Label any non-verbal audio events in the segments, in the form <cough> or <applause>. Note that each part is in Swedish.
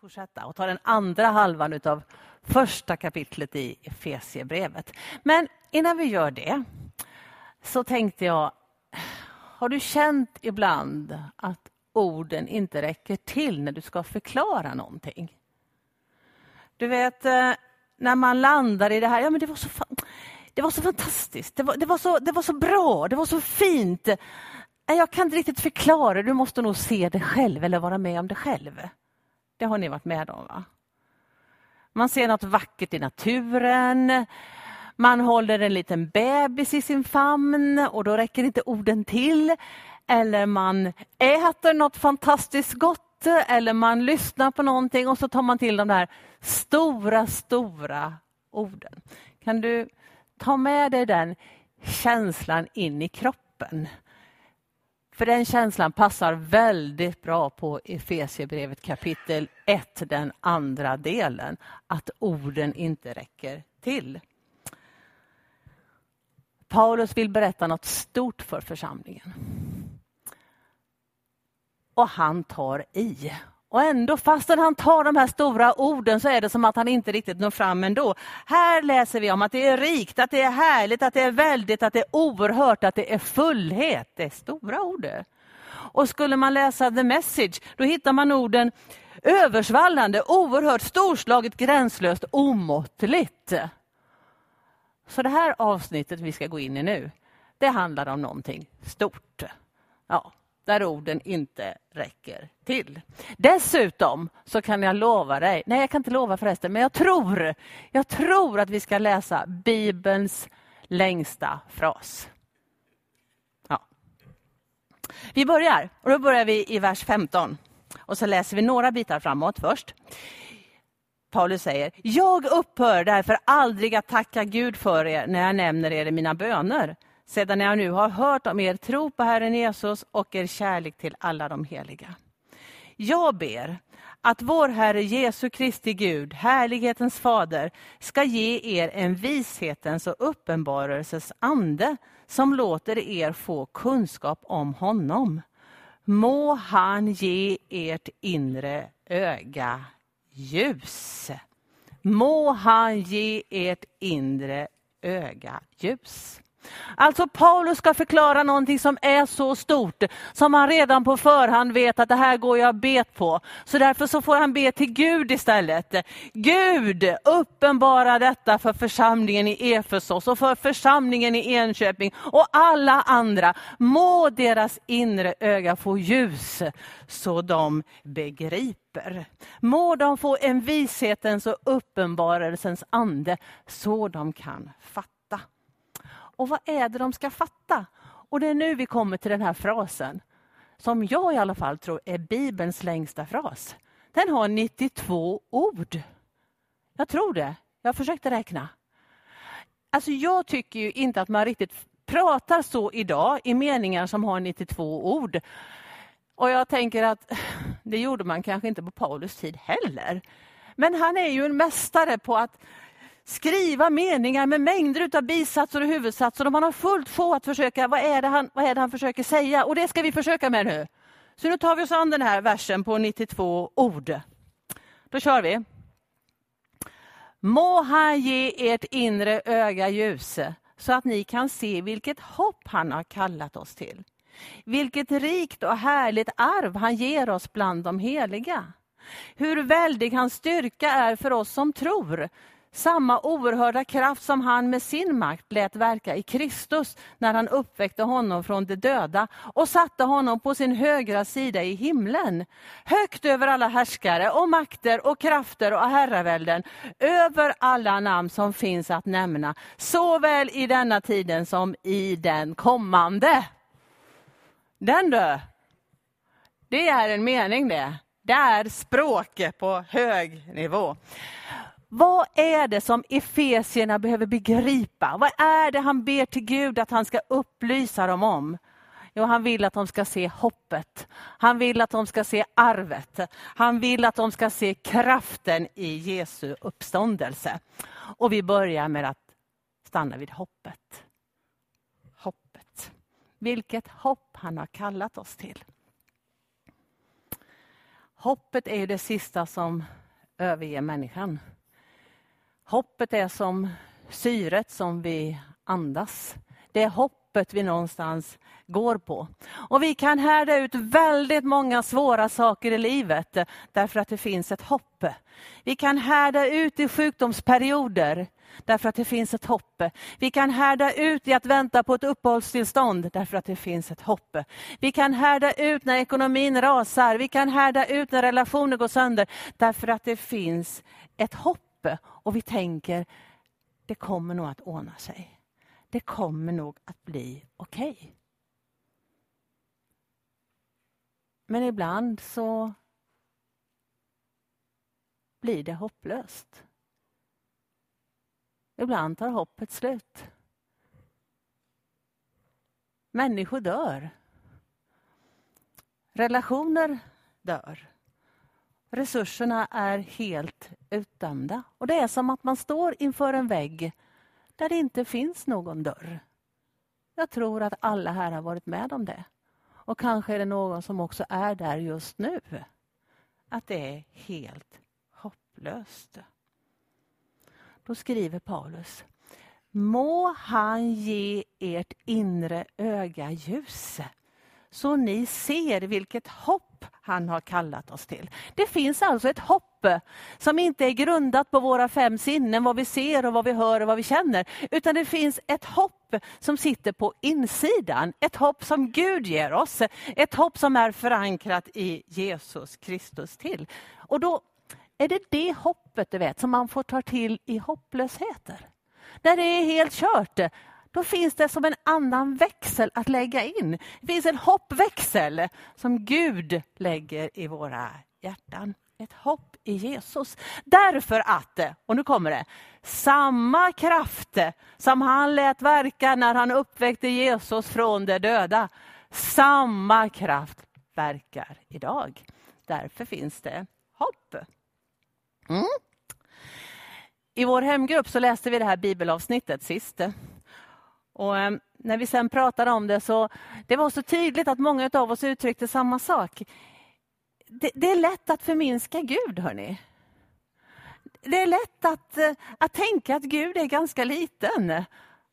fortsätta och ta den andra halvan av första kapitlet i Efesiebrevet. Men innan vi gör det så tänkte jag, har du känt ibland att orden inte räcker till när du ska förklara någonting? Du vet, eh, när man landar i det här, ja men det var så, det var så fantastiskt, det var, det, var så, det var så bra, det var så fint. Jag kan inte riktigt förklara, du måste nog se det själv eller vara med om det själv. Det har ni varit med om va? Man ser något vackert i naturen. Man håller en liten bebis i sin famn och då räcker inte orden till. Eller man äter något fantastiskt gott eller man lyssnar på någonting och så tar man till de där stora, stora orden. Kan du ta med dig den känslan in i kroppen? För den känslan passar väldigt bra på Efesierbrevet kapitel 1, den andra delen. Att orden inte räcker till. Paulus vill berätta något stort för församlingen. Och han tar i. Och ändå, fastän han tar de här stora orden så är det som att han inte riktigt når fram ändå. Här läser vi om att det är rikt, att det är härligt, att det är väldigt, att det är oerhört, att det är fullhet. Det är stora ord. Och skulle man läsa the message, då hittar man orden översvallande, oerhört, storslaget, gränslöst, omåttligt. Så det här avsnittet vi ska gå in i nu, det handlar om någonting stort. Ja, där orden inte räcker till. Dessutom så kan jag lova dig, nej jag kan inte lova förresten, men jag tror, jag tror att vi ska läsa Bibelns längsta fras. Ja. Vi börjar, och då börjar vi i vers 15. Och så läser vi några bitar framåt först. Paulus säger, jag upphör därför aldrig att tacka Gud för er när jag nämner er i mina böner sedan jag nu har hört om er tro på Herren Jesus och er kärlek till alla de heliga. Jag ber att vår Herre Jesu Kristi Gud, härlighetens fader, ska ge er en vishetens och uppenbarelsens ande som låter er få kunskap om honom. Må han ge ert inre öga ljus. Må han ge ert inre öga ljus. Alltså Paulus ska förklara någonting som är så stort, som han redan på förhand vet att det här går jag bet på. Så därför så får han be till Gud istället. Gud, uppenbara detta för församlingen i Efesos och för församlingen i Enköping och alla andra. Må deras inre öga få ljus så de begriper. Må de få en vishetens och uppenbarelsens ande så de kan fatta. Och vad är det de ska fatta? Och det är nu vi kommer till den här frasen som jag i alla fall tror är Bibelns längsta fras. Den har 92 ord. Jag tror det. Jag försökte räkna. Alltså jag tycker ju inte att man riktigt pratar så idag i meningar som har 92 ord. Och jag tänker att det gjorde man kanske inte på Paulus tid heller. Men han är ju en mästare på att skriva meningar med mängder av bisatser och huvudsatser och man har fullt få att försöka, vad är, det han, vad är det han försöker säga? Och det ska vi försöka med nu. Så nu tar vi oss an den här versen på 92 ord. Då kör vi. Må han ge ert inre öga ljus så att ni kan se vilket hopp han har kallat oss till. Vilket rikt och härligt arv han ger oss bland de heliga. Hur väldig hans styrka är för oss som tror samma oerhörda kraft som han med sin makt lät verka i Kristus när han uppväckte honom från de döda och satte honom på sin högra sida i himlen. Högt över alla härskare och makter och krafter och herravälden, över alla namn som finns att nämna, såväl i denna tiden som i den kommande. Den du, det är en mening det. Det är språket på hög nivå. Vad är det som Efesierna behöver begripa? Vad är det han ber till Gud att han ska upplysa dem om? Jo, han vill att de ska se hoppet. Han vill att de ska se arvet. Han vill att de ska se kraften i Jesu uppståndelse. Och vi börjar med att stanna vid hoppet. Hoppet. Vilket hopp han har kallat oss till. Hoppet är det sista som överger människan. Hoppet är som syret som vi andas. Det är hoppet vi någonstans går på. Och vi kan härda ut väldigt många svåra saker i livet därför att det finns ett hopp. Vi kan härda ut i sjukdomsperioder därför att det finns ett hopp. Vi kan härda ut i att vänta på ett uppehållstillstånd därför att det finns ett hopp. Vi kan härda ut när ekonomin rasar, vi kan härda ut när relationer går sönder därför att det finns ett hopp och vi tänker det kommer nog att ordna sig. Det kommer nog att bli okej. Okay. Men ibland så blir det hopplöst. Ibland tar hoppet slut. Människor dör. Relationer dör. Resurserna är helt utdömda. Och Det är som att man står inför en vägg där det inte finns någon dörr. Jag tror att alla här har varit med om det. Och kanske är det någon som också är där just nu. Att det är helt hopplöst. Då skriver Paulus. Må han ge ert inre öga ljus så ni ser vilket hopp han har kallat oss till. Det finns alltså ett hopp som inte är grundat på våra fem sinnen, vad vi ser och vad vi hör och vad vi känner. Utan det finns ett hopp som sitter på insidan. Ett hopp som Gud ger oss. Ett hopp som är förankrat i Jesus Kristus till. Och då är det det hoppet du vet, som man får ta till i hopplösheter. När det är helt kört, då finns det som en annan växel att lägga in. Det finns en hoppväxel som Gud lägger i våra hjärtan. Ett hopp i Jesus. Därför att, och nu kommer det, samma kraft som han lät verka när han uppväckte Jesus från de döda, samma kraft verkar idag. Därför finns det hopp. Mm. I vår hemgrupp så läste vi det här bibelavsnittet sist. Och eh, när vi sen pratade om det så det var så tydligt att många av oss uttryckte samma sak. Det, det är lätt att förminska Gud, hörni. Det är lätt att, eh, att tänka att Gud är ganska liten.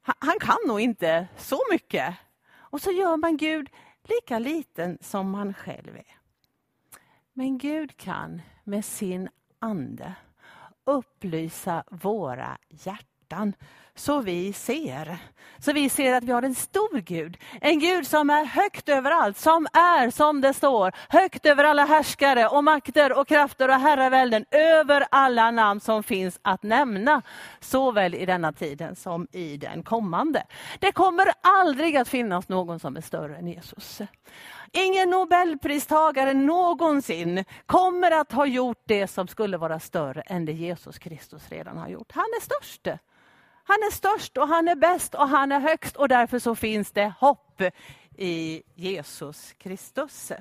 Han, han kan nog inte så mycket. Och så gör man Gud lika liten som man själv är. Men Gud kan med sin ande upplysa våra hjärtan så vi ser. Så vi ser att vi har en stor Gud. En Gud som är högt över allt, som är som det står, högt över alla härskare och makter och krafter och herravälden, över alla namn som finns att nämna, såväl i denna tiden som i den kommande. Det kommer aldrig att finnas någon som är större än Jesus. Ingen nobelpristagare någonsin kommer att ha gjort det som skulle vara större än det Jesus Kristus redan har gjort. Han är störst. Han är störst och han är bäst och han är högst och därför så finns det hopp i Jesus Kristus.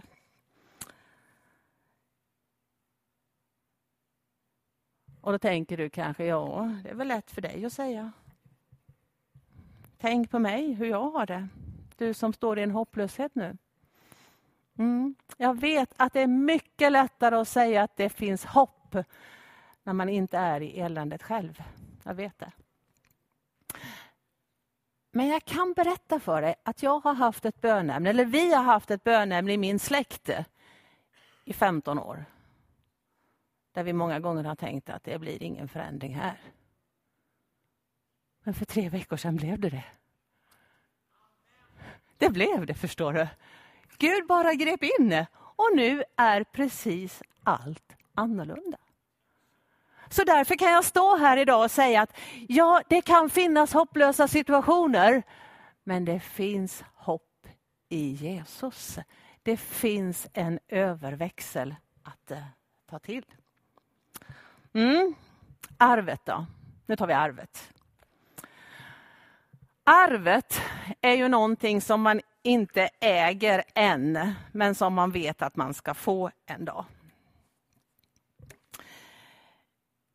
Och då tänker du kanske, ja, det är väl lätt för dig att säga. Tänk på mig, hur jag har det. Du som står i en hopplöshet nu. Mm. Jag vet att det är mycket lättare att säga att det finns hopp när man inte är i eländet själv. Jag vet det. Men jag kan berätta för dig att jag har haft ett bönämne, eller vi har haft ett bönämne i min släkt i 15 år. Där vi många gånger har tänkt att det blir ingen förändring här. Men för tre veckor sedan blev det det. Det blev det, förstår du. Gud bara grep in och nu är precis allt annorlunda. Så därför kan jag stå här idag och säga att ja, det kan finnas hopplösa situationer, men det finns hopp i Jesus. Det finns en överväxel att eh, ta till. Mm. Arvet då? Nu tar vi arvet. Arvet är ju någonting som man inte äger än, men som man vet att man ska få en dag.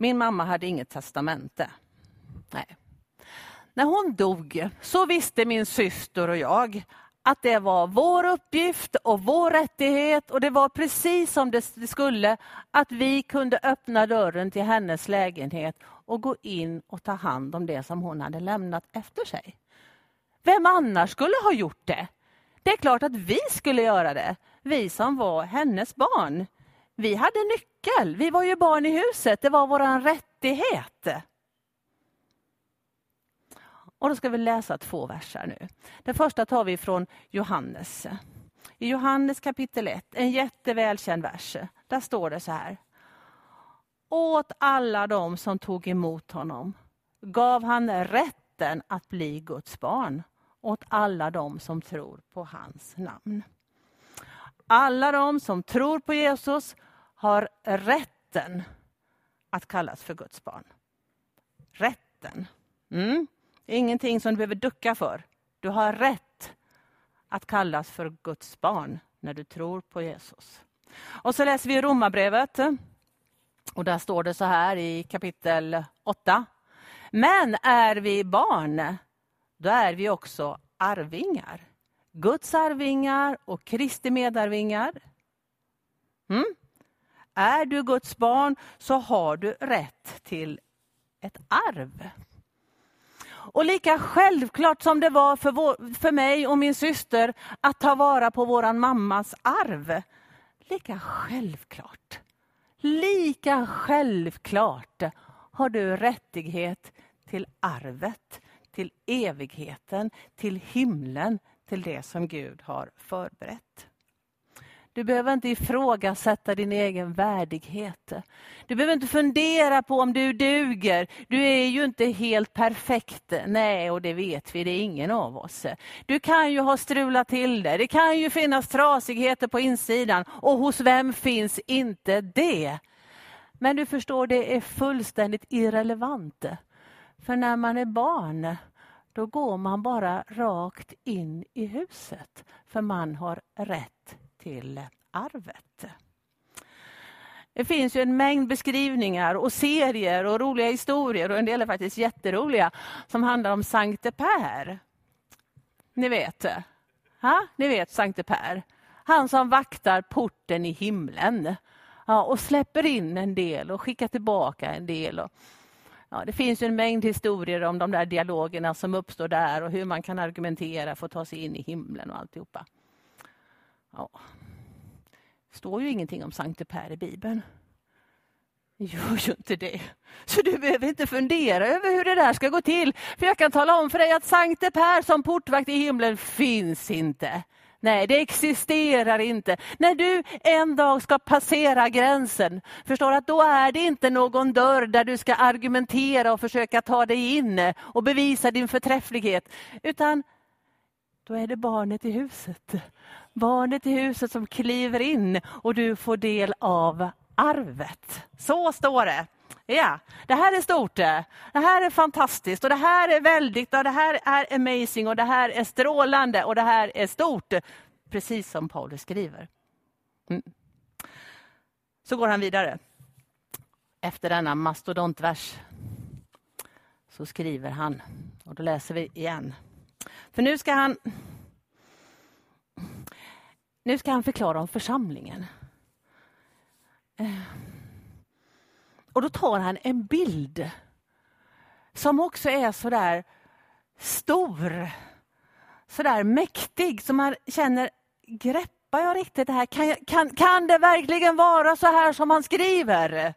Min mamma hade inget testamente. Nej. När hon dog så visste min syster och jag att det var vår uppgift och vår rättighet och det var precis som det skulle att vi kunde öppna dörren till hennes lägenhet och gå in och ta hand om det som hon hade lämnat efter sig. Vem annars skulle ha gjort det? Det är klart att vi skulle göra det, vi som var hennes barn. Vi hade nyckel, vi var ju barn i huset, det var vår rättighet. Och då ska vi läsa två verser nu. Den första tar vi från Johannes. I Johannes kapitel 1, en jättevälkänd vers. Där står det så här. Åt alla dem som tog emot honom gav han rätten att bli Guds barn. Åt alla dem som tror på hans namn. Alla de som tror på Jesus har rätten att kallas för Guds barn. Rätten. Mm. Ingenting som du behöver ducka för. Du har rätt att kallas för Guds barn när du tror på Jesus. Och så läser vi Romarbrevet. Och där står det så här i kapitel 8. Men är vi barn, då är vi också arvingar. Guds arvingar och Kristi medarvingar. Mm? Är du Guds barn så har du rätt till ett arv. Och lika självklart som det var för, vår, för mig och min syster att ta vara på våran mammas arv, lika självklart, lika självklart har du rättighet till arvet, till evigheten, till himlen, till det som Gud har förberett. Du behöver inte ifrågasätta din egen värdighet. Du behöver inte fundera på om du duger. Du är ju inte helt perfekt. Nej, och det vet vi, det är ingen av oss. Du kan ju ha strulat till det. Det kan ju finnas trasigheter på insidan. Och hos vem finns inte det? Men du förstår, det är fullständigt irrelevant. För när man är barn, då går man bara rakt in i huset. För man har rätt till arvet. Det finns ju en mängd beskrivningar och serier och roliga historier och en del är faktiskt jätteroliga som handlar om Sankte Per. Ni vet, ha? Ni vet Sankte Per. Han som vaktar porten i himlen ja, och släpper in en del och skickar tillbaka en del. Och, ja, det finns en mängd historier om de där dialogerna som uppstår där och hur man kan argumentera för att ta sig in i himlen och alltihopa. Ja. Det står ju ingenting om Sankte Per i Bibeln. Det gör ju inte det. Så du behöver inte fundera över hur det där ska gå till. För jag kan tala om för dig att Sankte Per som portvakt i himlen finns inte. Nej, det existerar inte. När du en dag ska passera gränsen, förstår att då är det inte någon dörr där du ska argumentera och försöka ta dig in och bevisa din förträfflighet, utan då är det barnet i huset. Barnet i huset som kliver in och du får del av arvet. Så står det. Ja, det här är stort. Eh. Det här är fantastiskt och det här är väldigt och det här är amazing och det här är strålande och det här är stort. Precis som Paulus skriver. Mm. Så går han vidare. Efter denna mastodontvers så skriver han, och då läser vi igen. För nu ska han nu ska han förklara om församlingen. Eh. Och då tar han en bild som också är så där stor, så där mäktig, som man känner, greppar jag riktigt det här? Kan, kan, kan det verkligen vara så här som han skriver?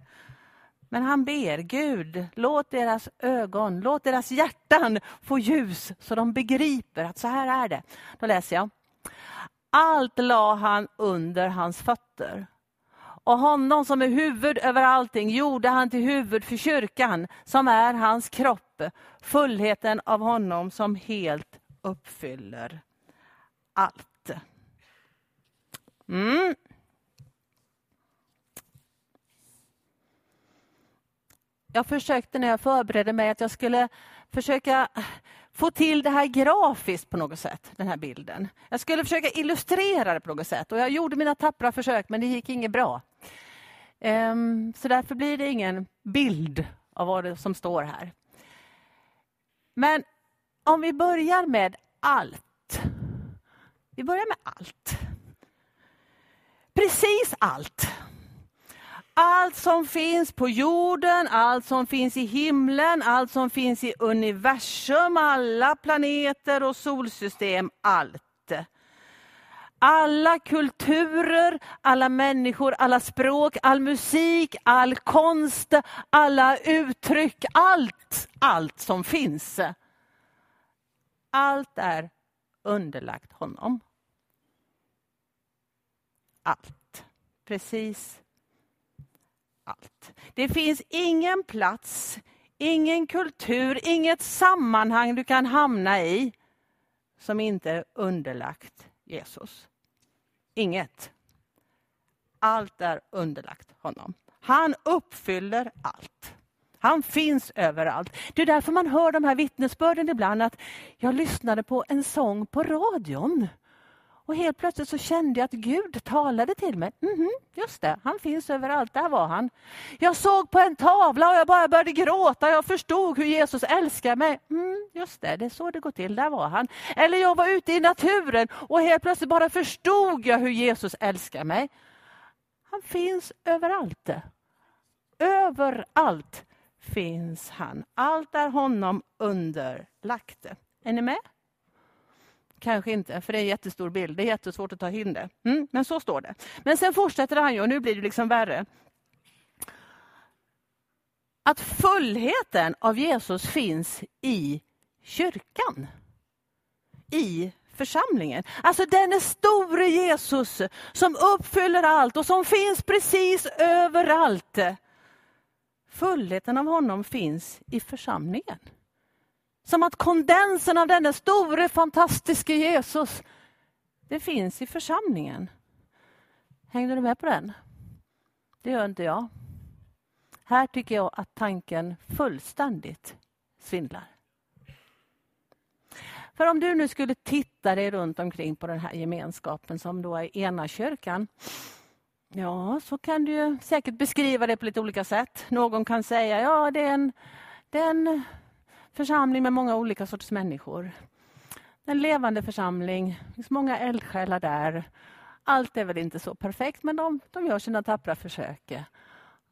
Men han ber Gud, låt deras ögon, låt deras hjärtan få ljus så de begriper att så här är det. Då läser jag. Allt la han under hans fötter. Och honom som är huvud över allting gjorde han till huvud för kyrkan, som är hans kropp, fullheten av honom som helt uppfyller allt. Mm. Jag försökte när jag förberedde mig att jag skulle försöka få till det här grafiskt på något sätt, den här bilden. Jag skulle försöka illustrera det på något sätt och jag gjorde mina tappra försök men det gick inget bra. Um, så därför blir det ingen bild av vad det som står här. Men om vi börjar med allt Vi börjar med allt. Precis allt. Allt som finns på jorden, allt som finns i himlen, allt som finns i universum, alla planeter och solsystem, allt. Alla kulturer, alla människor, alla språk, all musik, all konst, alla uttryck, allt, allt som finns. Allt är underlagt honom. Allt. Precis allt. Det finns ingen plats, ingen kultur, inget sammanhang du kan hamna i som inte är underlagt Jesus. Inget. Allt är underlagt honom. Han uppfyller allt. Han finns överallt. Det är därför man hör de här vittnesbörden ibland att jag lyssnade på en sång på radion och helt plötsligt så kände jag att Gud talade till mig. Mm -hmm, just det, han finns överallt, där var han. Jag såg på en tavla och jag bara började gråta. Jag förstod hur Jesus älskar mig. Mm, just det, det är så det går till, där var han. Eller jag var ute i naturen och helt plötsligt bara förstod jag hur Jesus älskar mig. Han finns överallt. Överallt finns han. Allt är honom underlagt. Är ni med? Kanske inte, för det är en jättestor bild. Det är jättesvårt att ta in det. Mm, men så står det. Men sen fortsätter han ju, och nu blir det liksom värre. Att fullheten av Jesus finns i kyrkan. I församlingen. Alltså den store Jesus som uppfyller allt och som finns precis överallt. Fullheten av honom finns i församlingen. Som att kondensen av denne store fantastiske Jesus, det finns i församlingen. Hängde du med på den? Det gör inte jag. Här tycker jag att tanken fullständigt svindlar. För om du nu skulle titta dig runt omkring på den här gemenskapen som då är ena kyrkan. Ja, så kan du säkert beskriva det på lite olika sätt. Någon kan säga ja, det är en, det är en församling med många olika sorters människor. En levande församling, det finns många eldsjälar där. Allt är väl inte så perfekt, men de, de gör sina tappra försök.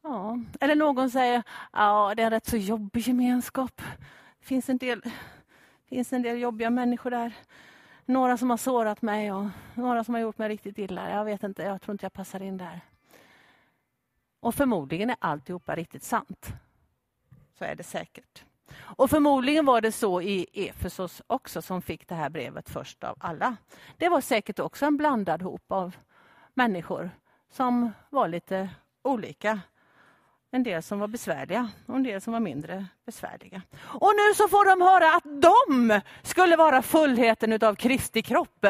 Ja. Eller någon säger ja, det är en rätt så jobbig gemenskap. Det finns en del, finns en del jobbiga människor där. Några som har sårat mig och några som har gjort mig riktigt illa. Jag vet inte, jag tror inte jag passar in där. Och förmodligen är alltihopa riktigt sant. Så är det säkert. Och förmodligen var det så i Efesos också som fick det här brevet först av alla. Det var säkert också en blandad hop av människor som var lite olika. En del som var besvärliga och en del som var mindre besvärliga. Och nu så får de höra att de skulle vara fullheten av Kristi kropp.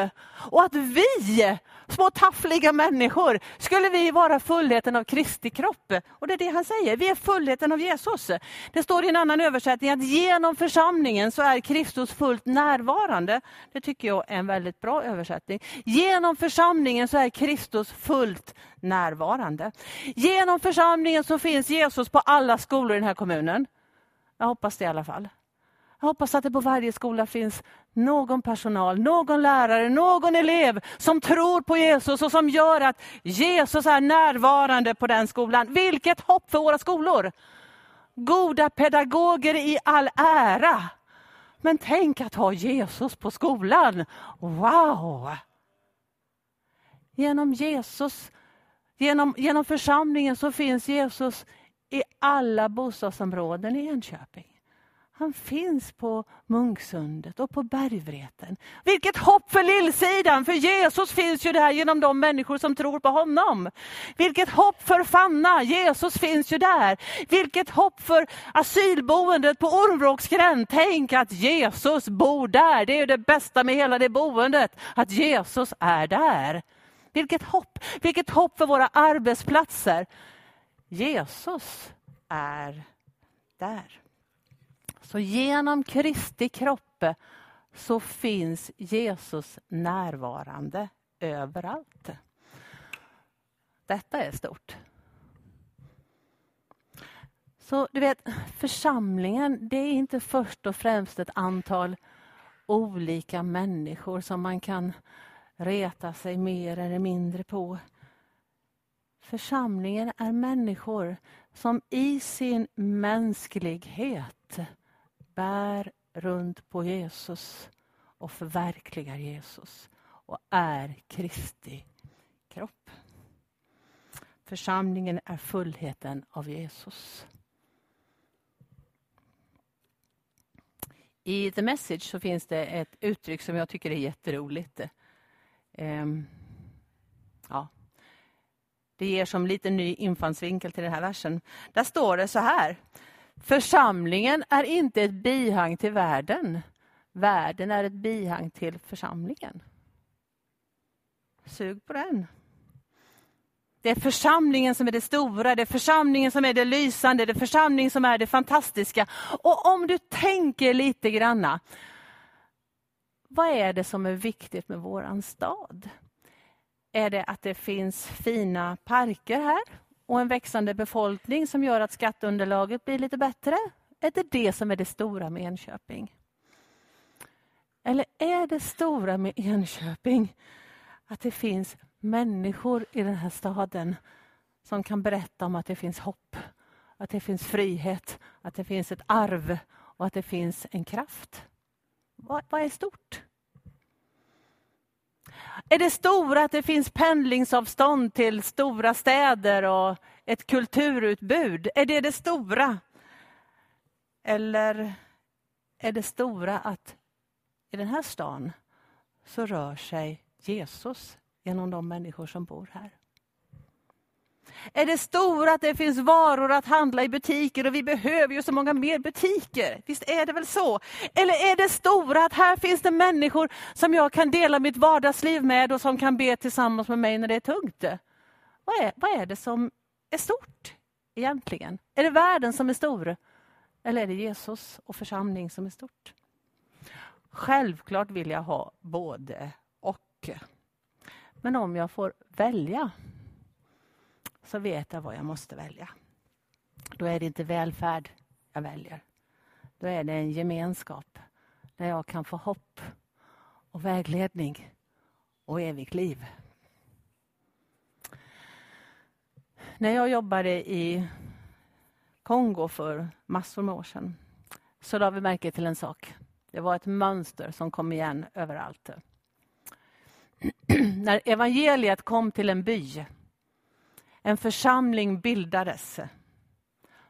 Och att vi, små taffliga människor, skulle vi vara fullheten av Kristi kropp. Och det är det han säger, vi är fullheten av Jesus. Det står i en annan översättning att genom församlingen så är Kristus fullt närvarande. Det tycker jag är en väldigt bra översättning. Genom församlingen så är Kristus fullt närvarande. Genom församlingen så finns Jesus på alla skolor i den här kommunen. Jag hoppas det i alla fall. Jag hoppas att det på varje skola finns någon personal, någon lärare, någon elev som tror på Jesus och som gör att Jesus är närvarande på den skolan. Vilket hopp för våra skolor! Goda pedagoger i all ära. Men tänk att ha Jesus på skolan. Wow! Genom Jesus, genom, genom församlingen så finns Jesus i alla bostadsområden i Enköping. Han finns på Munksundet och på Bergvreten. Vilket hopp för Lillsidan, för Jesus finns ju där genom de människor som tror på honom. Vilket hopp för Fanna, Jesus finns ju där. Vilket hopp för asylboendet på Ormvråksgränd. Tänk att Jesus bor där. Det är det bästa med hela det boendet, att Jesus är där. Vilket hopp, vilket hopp för våra arbetsplatser. Jesus är där. Så genom Kristi kropp så finns Jesus närvarande överallt. Detta är stort. Så du vet, församlingen det är inte först och främst ett antal olika människor som man kan reta sig mer eller mindre på. Församlingen är människor som i sin mänsklighet bär runt på Jesus och förverkligar Jesus och är Kristi kropp. Församlingen är fullheten av Jesus. I The Message så finns det ett uttryck som jag tycker är jätteroligt. Ehm, det ger som lite ny infallsvinkel till den här versen. Där står det så här. Församlingen är inte ett bihang till världen. Världen är ett bihang till församlingen. Sug på den. Det är församlingen som är det stora, det är församlingen som är det lysande, det är församlingen som är det fantastiska. Och om du tänker lite granna, vad är det som är viktigt med våran stad? Är det att det finns fina parker här och en växande befolkning som gör att skatteunderlaget blir lite bättre? Är det det som är det stora med Enköping? Eller är det stora med Enköping att det finns människor i den här staden som kan berätta om att det finns hopp, att det finns frihet, att det finns ett arv och att det finns en kraft. Vad, vad är stort? Är det stora att det finns pendlingsavstånd till stora städer och ett kulturutbud? Är det det stora? Eller är det stora att i den här stan så rör sig Jesus genom de människor som bor här. Är det stora att det finns varor att handla i butiker och vi behöver ju så många mer butiker? Visst är det väl så? Eller är det stora att här finns det människor som jag kan dela mitt vardagsliv med och som kan be tillsammans med mig när det är tungt? Vad är, vad är det som är stort egentligen? Är det världen som är stor? Eller är det Jesus och församling som är stort? Självklart vill jag ha både och. Men om jag får välja så vet jag vad jag måste välja. Då är det inte välfärd jag väljer. Då är det en gemenskap där jag kan få hopp och vägledning och evigt liv. När jag jobbade i Kongo för massor med år sedan så la vi märke till en sak. Det var ett mönster som kom igen överallt. <clears throat> När evangeliet kom till en by, en församling bildades,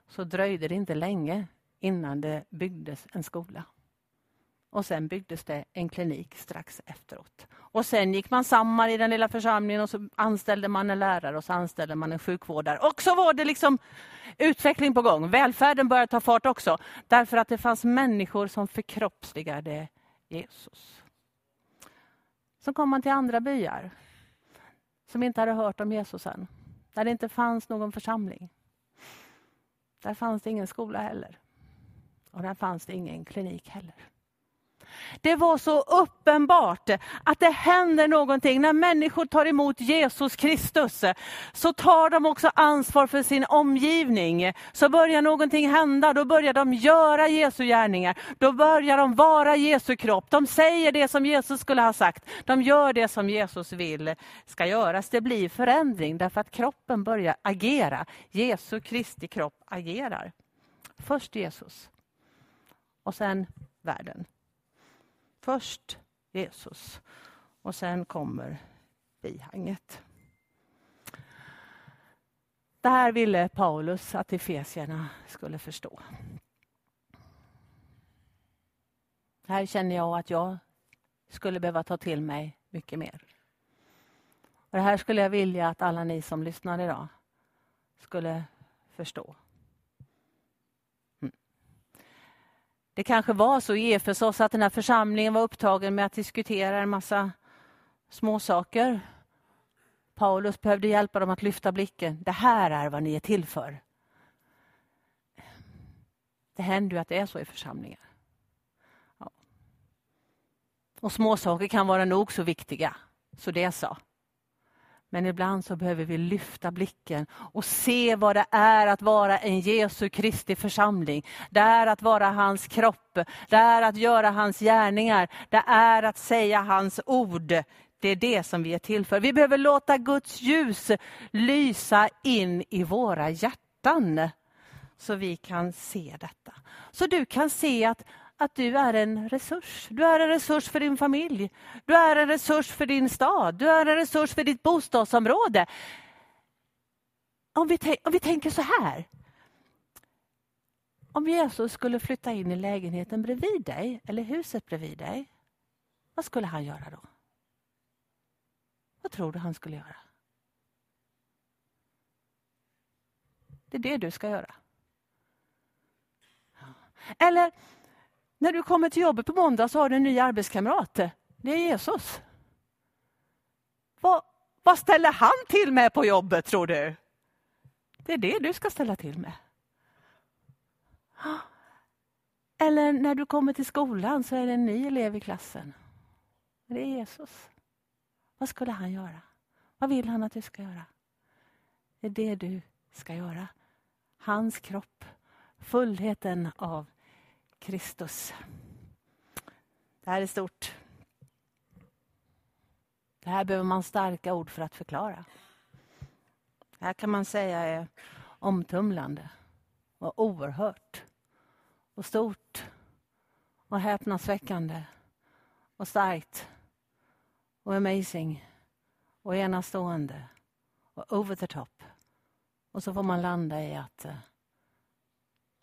så dröjde det inte länge innan det byggdes en skola. Och sen byggdes det en klinik strax efteråt. Och sen gick man samman i den lilla församlingen och så anställde man en lärare och så anställde man en sjukvårdare. Och så var det liksom utveckling på gång. Välfärden började ta fart också. Därför att det fanns människor som förkroppsligade Jesus. Så kom man till andra byar som inte hade hört om Jesus än. Där det inte fanns någon församling. Där fanns det ingen skola heller. Och där fanns det ingen klinik heller. Det var så uppenbart att det händer någonting. När människor tar emot Jesus Kristus så tar de också ansvar för sin omgivning. Så börjar någonting hända, då börjar de göra Jesu gärningar. Då börjar de vara Jesu kropp. De säger det som Jesus skulle ha sagt. De gör det som Jesus vill ska göras. Det blir förändring därför att kroppen börjar agera. Jesu Kristi kropp agerar. Först Jesus och sen världen. Först Jesus och sen kommer bihanget. Det här ville Paulus att Efesierna skulle förstå. Här känner jag att jag skulle behöva ta till mig mycket mer. Och det här skulle jag vilja att alla ni som lyssnar idag skulle förstå. Det kanske var så i Efesos att den här församlingen var upptagen med att diskutera en massa småsaker. Paulus behövde hjälpa dem att lyfta blicken. Det här är vad ni är till för. Det händer ju att det är så i församlingar. Ja. Och småsaker kan vara nog så viktiga, så det sa. Men ibland så behöver vi lyfta blicken och se vad det är att vara en Jesu Kristi församling. Det är att vara hans kropp, det är att göra hans gärningar, det är att säga hans ord Det är det som vi är till för. Vi behöver låta Guds ljus lysa in i våra hjärtan så vi kan se detta. Så du kan se att, att du är en resurs. Du är en resurs för din familj. Du är en resurs för din stad. Du är en resurs för ditt bostadsområde. Om vi, om vi tänker så här. Om Jesus skulle flytta in i lägenheten bredvid dig eller huset bredvid dig, vad skulle han göra då? Vad tror du han skulle göra? Det är det du ska göra. Eller när du kommer till jobbet på måndag så har du en ny arbetskamrat. Det är Jesus. Vad, vad ställer han till med på jobbet tror du? Det är det du ska ställa till med. Eller när du kommer till skolan så är det en ny elev i klassen. Det är Jesus. Vad skulle han göra? Vad vill han att du ska göra? Det är det du ska göra. Hans kropp, fullheten av Kristus. Det här är stort. Det här behöver man starka ord för att förklara. Det här kan man säga är omtumlande och oerhört och stort och häpnadsväckande och starkt och amazing och enastående och over the top. Och så får man landa i att eh,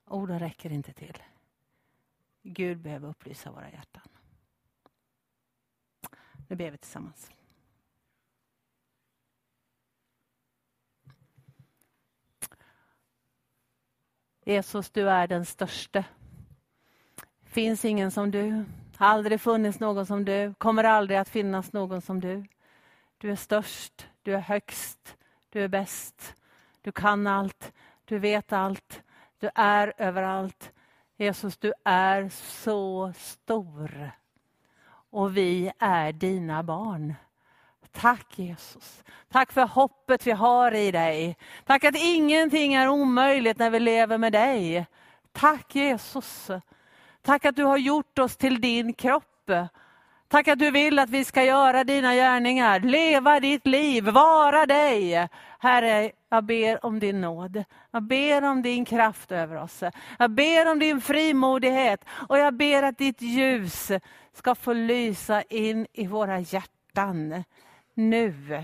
orden räcker inte till. Gud behöver upplysa våra hjärtan. Nu ber vi tillsammans. Jesus, du är den störste. finns ingen som du. Har aldrig funnits någon som du. Kommer aldrig att finnas någon som du. Du är störst, du är högst, du är bäst. Du kan allt, du vet allt, du är överallt. Jesus, du är så stor. Och vi är dina barn. Tack Jesus. Tack för hoppet vi har i dig. Tack att ingenting är omöjligt när vi lever med dig. Tack Jesus. Tack att du har gjort oss till din kropp. Tack att du vill att vi ska göra dina gärningar, leva ditt liv, vara dig. Herre, jag ber om din nåd. Jag ber om din kraft över oss. Jag ber om din frimodighet och jag ber att ditt ljus ska få lysa in i våra hjärtan nu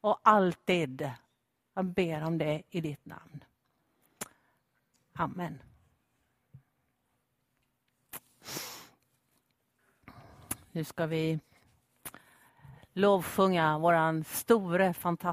och alltid. Jag ber om det i ditt namn. Amen. Nu ska vi lovsjunga våran store fantastiska